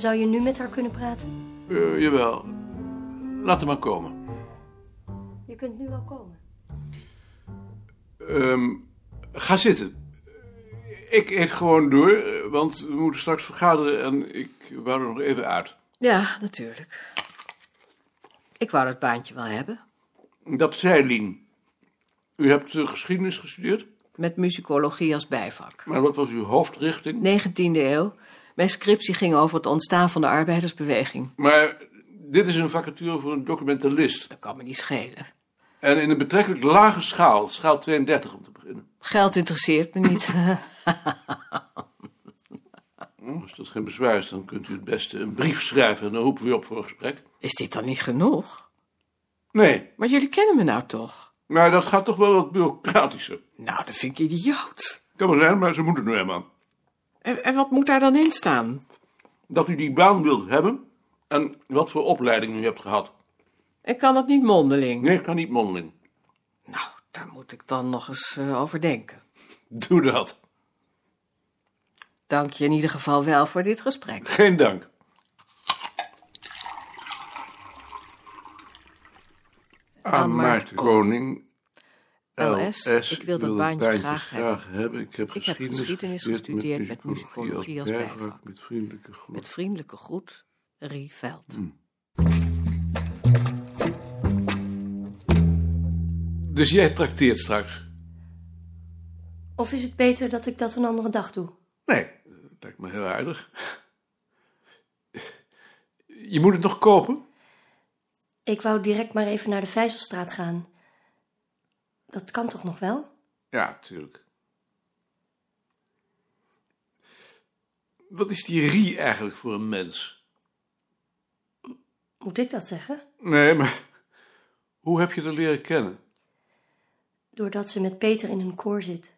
Zou je nu met haar kunnen praten? Eh, jawel. Laat hem maar komen. Je kunt nu wel komen. Ehm, ga zitten. Ik eet gewoon door, want we moeten straks vergaderen en ik wou er nog even uit. Ja, natuurlijk. Ik wou dat baantje wel hebben. Dat zei Lien. U hebt eh, geschiedenis gestudeerd, Met muzikologie als bijvak. maar wat was uw hoofdrichting? 19e eeuw. Mijn scriptie ging over het ontstaan van de arbeidersbeweging. Maar dit is een vacature voor een documentalist. Dat kan me niet schelen. En in een betrekkelijk lage schaal, schaal 32 om te beginnen. Geld interesseert me niet. Als dat geen bezwaar is, dan kunt u het beste een brief schrijven en dan roepen we op voor een gesprek. Is dit dan niet genoeg? Nee, Maar jullie kennen me nou toch? Maar dat gaat toch wel wat bureaucratischer. Nou, dat vind ik idioot. Kan wel zijn, maar ze moeten nu helemaal. En, en wat moet daar dan in staan? Dat u die baan wilt hebben en wat voor opleiding u hebt gehad. Ik kan dat niet mondeling. Nee, kan niet mondeling. Nou, daar moet ik dan nog eens eh, over denken. Doe dat. Dank je in ieder geval wel voor dit gesprek. Geen dank. Aan Maarten Koning. LS, ik wil dat baantje graag hebben. Ik heb geschiedenis, geschiedenis gestudeerd met muzikologie als bijvak. Met vriendelijke groet. Met vriendelijke groet, Rie Veld. Dus jij trakteert straks? Of is het beter dat ik dat een andere dag doe? Nee, dat lijkt me heel aardig. Je moet het nog kopen? Ik wou direct maar even naar de Vijzelstraat gaan. Dat kan toch nog wel? Ja, tuurlijk. Wat is die Rie eigenlijk voor een mens? Moet ik dat zeggen? Nee, maar hoe heb je haar leren kennen? Doordat ze met Peter in een koor zit.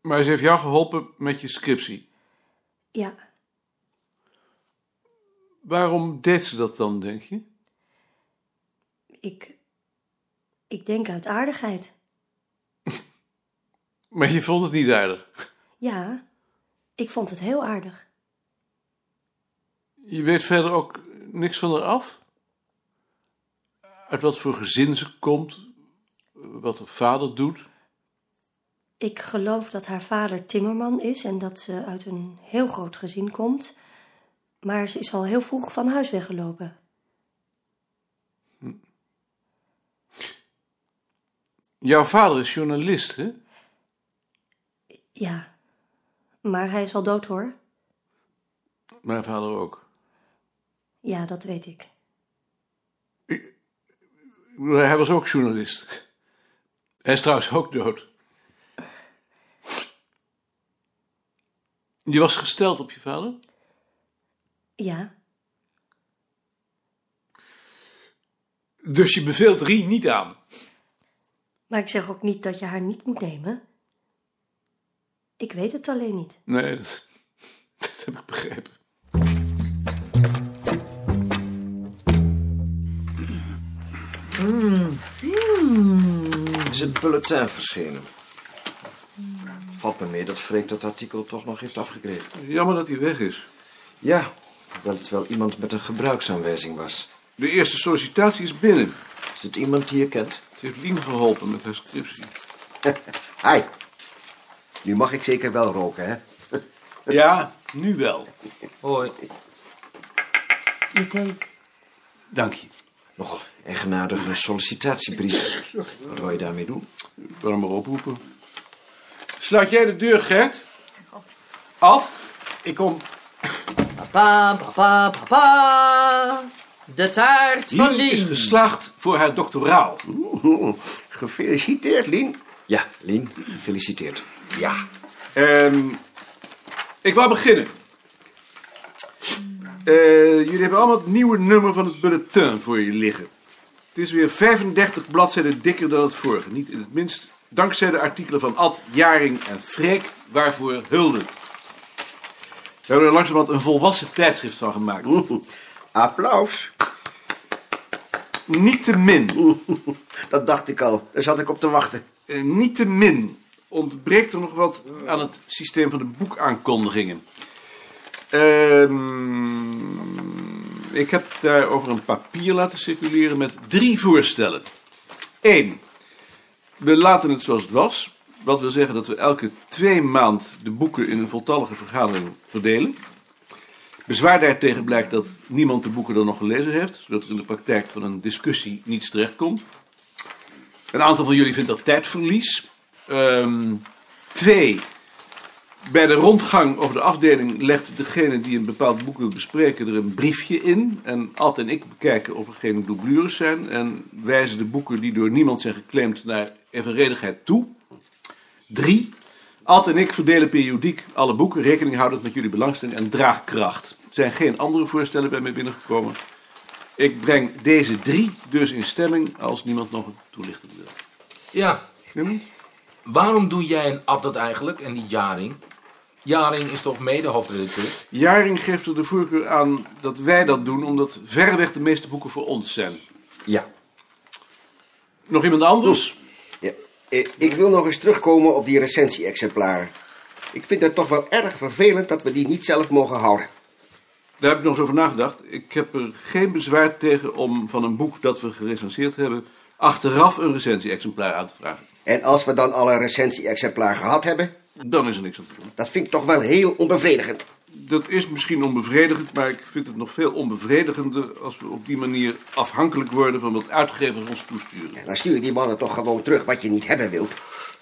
Maar ze heeft jou geholpen met je scriptie. Ja, Waarom deed ze dat dan, denk je? ik. Ik denk uit aardigheid. Maar je vond het niet aardig. Ja, ik vond het heel aardig. Je weet verder ook niks van haar af? Uit wat voor gezin ze komt? Wat haar vader doet? Ik geloof dat haar vader timmerman is en dat ze uit een heel groot gezin komt. Maar ze is al heel vroeg van huis weggelopen. Jouw vader is journalist, hè? Ja, maar hij is al dood hoor. Mijn vader ook. Ja, dat weet ik. Ik Hij was ook journalist. Hij is trouwens ook dood. Je was gesteld op je vader? Ja, Dus je beveelt Rie niet aan? maar ik zeg ook niet dat je haar niet moet nemen. Ik weet het alleen niet. Nee, dat, dat heb ik begrepen. is het bulletin verschenen. Valt me mee dat Freek dat artikel toch nog heeft afgekregen. Jammer dat hij weg is. Ja, hoewel het wel iemand met een gebruiksaanwijzing was. De eerste sollicitatie is binnen. Is het iemand die je kent? Ze heeft Lien geholpen met haar scriptie. Hi. Nu mag ik zeker wel roken, hè? Ja, nu wel. Hoi. Je thee. Dank je. Nogal eigenaardige sollicitatiebrief. Wat wil je daarmee doen? Ik wil hem maar oproepen. Sluit jij de deur, Gert? Ad? Ik kom. Papa, papa, papa. De taart van Lien is Lien. geslaagd voor haar doctoraal. Oeh, Gefeliciteerd, Lien. Ja, Lien, gefeliciteerd. Ja. Ehm, ik wou beginnen. Eh, jullie hebben allemaal het nieuwe nummer van het bulletin voor je liggen. Het is weer 35 bladzijden dikker dan het vorige. Niet in het minst dankzij de artikelen van Ad, Jaring en Freek, waarvoor hulde. We hebben er langzamerhand een volwassen tijdschrift van gemaakt. Applaus. Niet te min. Dat dacht ik al. Daar zat ik op te wachten. Eh, niet te min ontbreekt er nog wat aan het systeem van de boekaankondigingen. Ehm, ik heb daarover een papier laten circuleren met drie voorstellen. Eén, we laten het zoals het was. Wat wil zeggen dat we elke twee maand de boeken in een voltallige vergadering verdelen. Bezwaar daartegen blijkt dat niemand de boeken dan nog gelezen heeft, zodat er in de praktijk van een discussie niets terechtkomt. Een aantal van jullie vindt dat tijdverlies. Ehm, twee, bij de rondgang over de afdeling legt degene die een bepaald boek wil bespreken er een briefje in. En Ad en ik bekijken of er geen doublures zijn. En wijzen de boeken die door niemand zijn geclaimd naar evenredigheid toe. Drie, Ad en ik verdelen periodiek alle boeken, rekening houdend met jullie belangstelling en draagkracht. Er zijn geen andere voorstellen bij mij binnengekomen. Ik breng deze drie dus in stemming als niemand nog een toelichting wil. Ja, Slim? waarom doe jij en Ad dat eigenlijk en niet Jaring? Jaring is toch mede hoofdredacteur? Jaring geeft er de voorkeur aan dat wij dat doen, omdat verreweg de meeste boeken voor ons zijn. Ja. Nog iemand anders? Eh, Ik wil nog eens terugkomen op die recensie-exemplaren. Ik vind het toch wel erg vervelend dat we die niet zelf mogen houden. Daar heb ik nog eens over nagedacht. Ik heb er geen bezwaar tegen om van een boek dat we gerecenseerd hebben... achteraf een recensie-exemplaar aan te vragen. En als we dan al een recensie-exemplaar gehad hebben, Dan is er niks aan te doen. dat vind ik toch wel heel onbevredigend. Dat is misschien onbevredigend, maar ik vind het nog veel onbevredigender... als we op die manier afhankelijk worden van wat uitgevers ons toesturen. Dan stuur je die mannen toch gewoon terug wat je niet hebben wilt.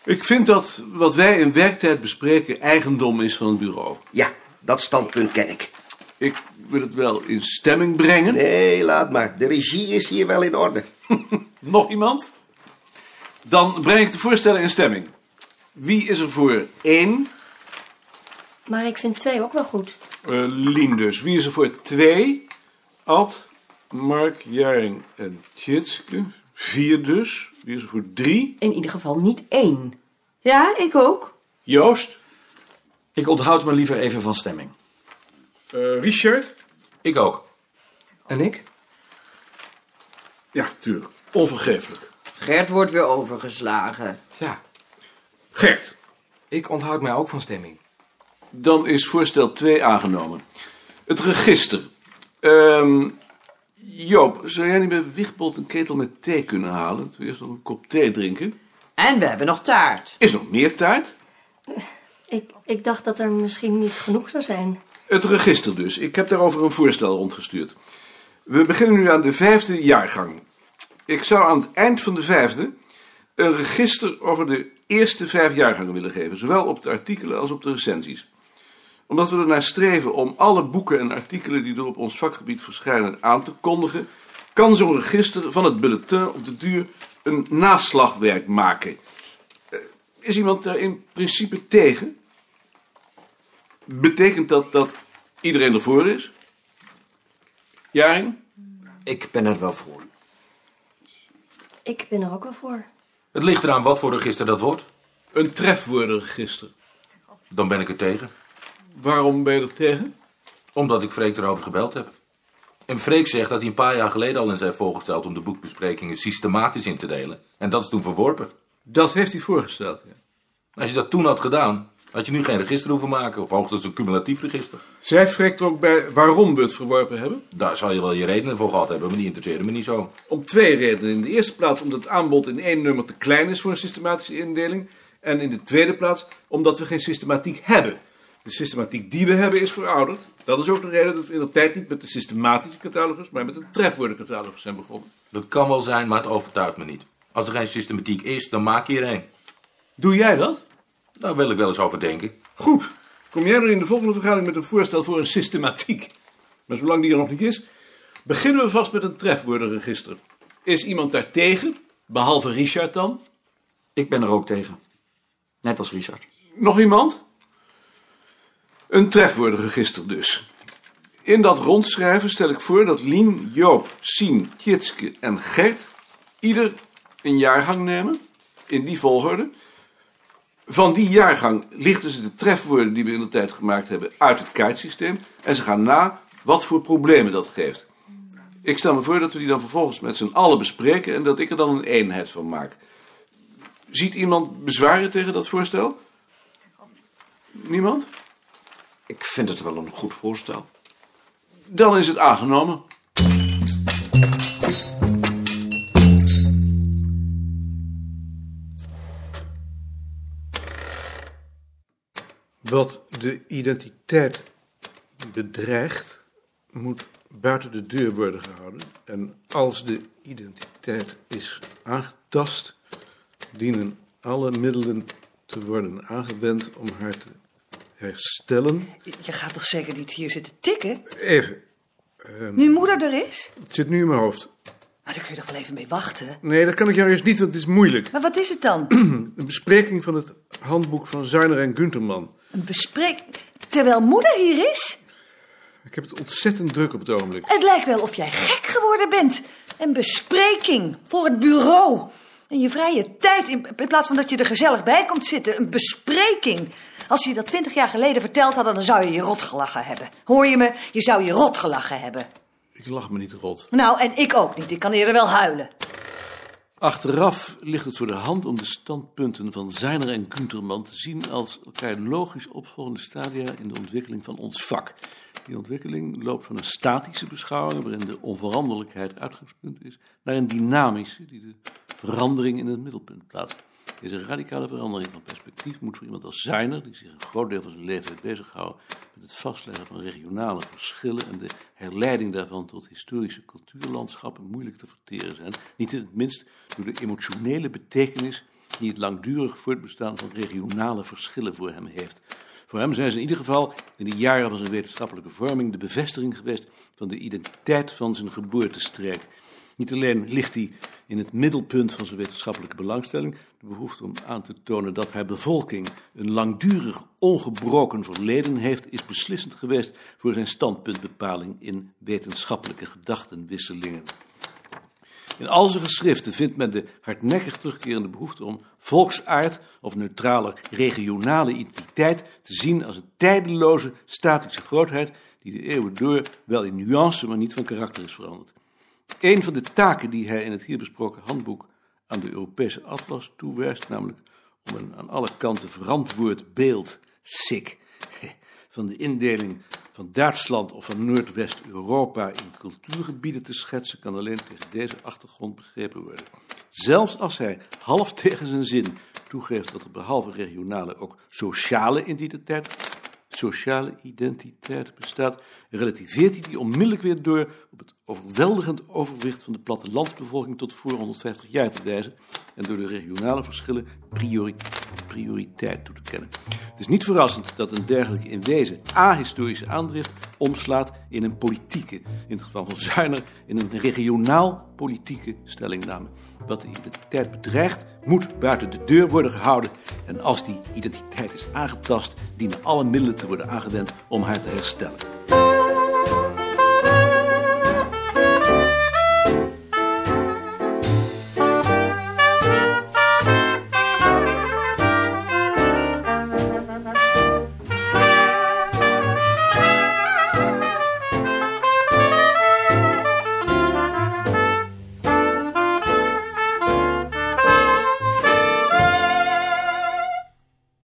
Ik vind dat wat wij in werktijd bespreken eigendom is van het bureau. Ja, dat standpunt ken ik. Ik wil het wel in stemming brengen. Nee, laat maar. De regie is hier wel in orde. Nog iemand? Dan breng ik de voorstellen in stemming. Wie is er voor één? Maar ik vind twee ook wel goed. Eh Lien dus. Wie is er voor twee? Ad, Mark, Jaring en Tjitske. Vier dus. Wie is er voor drie? In ieder geval niet één. Ja, ik ook. Joost. Ik onthoud me liever even van stemming. Eh, Richard. Ik ook. En ik? Ja, tuurlijk. Onvergeeflijk. Gert wordt weer overgeslagen. Ja, Gert. ik onthoud mij ook van stemming. Dan is voorstel 2 aangenomen. Het register. Ehm, Joop, zou jij niet bij Wigbold een ketel met thee kunnen halen? Dat we eerst nog een kop thee drinken. En we hebben nog taart. Is nog meer taart? Ik, ik dacht dat er misschien niet genoeg zou zijn. Het register dus. Ik heb daarover een voorstel rondgestuurd. We beginnen nu aan de vijfde jaargang. Ik zou aan het eind van de vijfde een register over de eerste vijf jaargangen willen geven. Zowel op de artikelen als op de recensies. Omdat we ernaar streven om alle boeken en artikelen die er op ons vakgebied verschijnen aan te kondigen, kan zo'n register van het bulletin op de duur een naslagwerk maken. Eh, Is iemand daar in principe tegen? Betekent dat dat iedereen ervoor is? Jaring? Ik ben er wel voor. Ik ben er ook wel voor. Het ligt eraan wat voor register dat wordt. Een trefwoordenregister. Dan ben ik er tegen. Waarom ben je er tegen? Omdat ik Freek erover gebeld heb. En Freek zegt dat hij een paar jaar geleden al eens heeft voorgesteld om de boekbesprekingen systematisch in te delen. En dat is toen verworpen. Dat heeft hij voorgesteld. Ja. Als je dat toen had gedaan, had je nu geen register hoeven maken. Of hoogstens een cumulatief register. Zij vreekt er ook bij waarom we het verworpen hebben. Daar zou je wel je redenen voor gehad hebben, maar die interesseerde me niet zo. Om twee redenen. In de eerste plaats omdat het aanbod in één nummer te klein is voor een systematische indeling. En in de tweede plaats omdat we geen systematiek hebben. De systematiek die we hebben is verouderd. Dat is ook de reden dat we in de tijd niet met de systematische catalogus, maar met een trefwoordencatalogus zijn begonnen. Dat kan wel zijn, maar het overtuigt me niet. Als er geen systematiek is, dan maak je er een. Doe jij dat? Daar wil ik wel eens over denken. Goed. Kom jij dan in de volgende vergadering met een voorstel voor een systematiek? Maar zolang die er nog niet is, beginnen we vast met een trefwoordenregister. Is iemand daar tegen? Behalve Richard dan? Ik ben er ook tegen. Net als Richard. Nog iemand? Een trefwoordenregister dus. In dat rondschrijven stel ik voor dat Lien, Joop, Sien, Tjitske en Gert ieder een jaargang nemen, in die volgorde. Van die jaargang lichten ze de trefwoorden die we in de tijd gemaakt hebben uit het kaartsysteem en ze gaan na wat voor problemen dat geeft. Ik stel me voor dat we die dan vervolgens met z'n allen bespreken en dat ik er dan een eenheid van maak. Ziet iemand bezwaren tegen dat voorstel? Niemand? Ik vind het wel een goed voorstel. Dan is het aangenomen. Wat de identiteit bedreigt, moet buiten de deur worden gehouden. En als de identiteit is aangetast, dienen alle middelen te worden aangewend om haar te herstellen. Je gaat toch zeker niet hier zitten tikken? Even, Nu moeder er is? het zit nu in mijn hoofd. Maar daar kun je toch wel even mee wachten? Nee, dat kan ik jou juist niet, want het is moeilijk. Maar wat is het dan? Een bespreking van het handboek van Zuiner en Gunterman. Een bespreek... Terwijl moeder hier is? Ik heb het ontzettend druk op het ogenblik. Het lijkt wel of jij gek geworden bent. Een bespreking voor het bureau. In je vrije tijd, in, in plaats van dat je er gezellig bij komt zitten. Een bespreking. Als je dat twintig jaar geleden verteld had, dan zou je je rot gelachen hebben. Hoor je me? Je zou je rot gelachen hebben. Ik lach me niet rot. Nou, en ik ook niet. Ik kan eerder wel huilen. Achteraf ligt het voor de hand om de standpunten van Zijner en Gunterman te zien als elkaar logisch opvolgende stadia in de ontwikkeling van ons vak. Die ontwikkeling loopt van een statische beschouwing, waarin de onveranderlijkheid uitgangspunt is, naar een dynamische, die de verandering in het middelpunt plaatst. Deze radicale verandering van perspectief moet voor iemand als Zijner, die zich een groot deel van zijn leven heeft bezighouden met het vastleggen van regionale verschillen en de herleiding daarvan tot historische cultuurlandschappen, moeilijk te verteren zijn. Niet in het minst door de emotionele betekenis die het langdurig voortbestaan van regionale verschillen voor hem heeft. Voor hem zijn ze in ieder geval in de jaren van zijn wetenschappelijke vorming de bevestiging geweest van de identiteit van zijn geboortestreek. Niet alleen ligt hij in het middelpunt van zijn wetenschappelijke belangstelling, de behoefte om aan te tonen dat haar bevolking een langdurig ongebroken verleden heeft, is beslissend geweest voor zijn standpuntbepaling in wetenschappelijke gedachtenwisselingen. In al zijn geschriften vindt men de hardnekkig terugkerende behoefte om volksaard of neutrale regionale identiteit te zien als een tijdeloze statische grootheid die de eeuwen door wel in nuance, maar niet van karakter is veranderd. Een van de taken die hij in het hier besproken handboek aan de Europese atlas toewijst, namelijk om een aan alle kanten verantwoord beeld, sick, van de indeling van Duitsland of van Noordwest-Europa in cultuurgebieden te schetsen, kan alleen tegen deze achtergrond begrepen worden. Zelfs als hij half tegen zijn zin toegeeft dat er behalve regionale ook sociale identiteit, sociale identiteit bestaat, relativeert hij die onmiddellijk weer door op het overweldigend overwicht van de plattelandsbevolking tot voor 150 jaar te wijzen en door de regionale verschillen priori prioriteit toe te kennen. Het is niet verrassend dat een dergelijke in wezen ahistorische aandrift omslaat in een politieke, in het geval van Zuiner, in een regionaal politieke stellingname. Wat de identiteit bedreigt, moet buiten de deur worden gehouden. En als die identiteit is aangetast, dienen alle middelen te worden aangewend om haar te herstellen.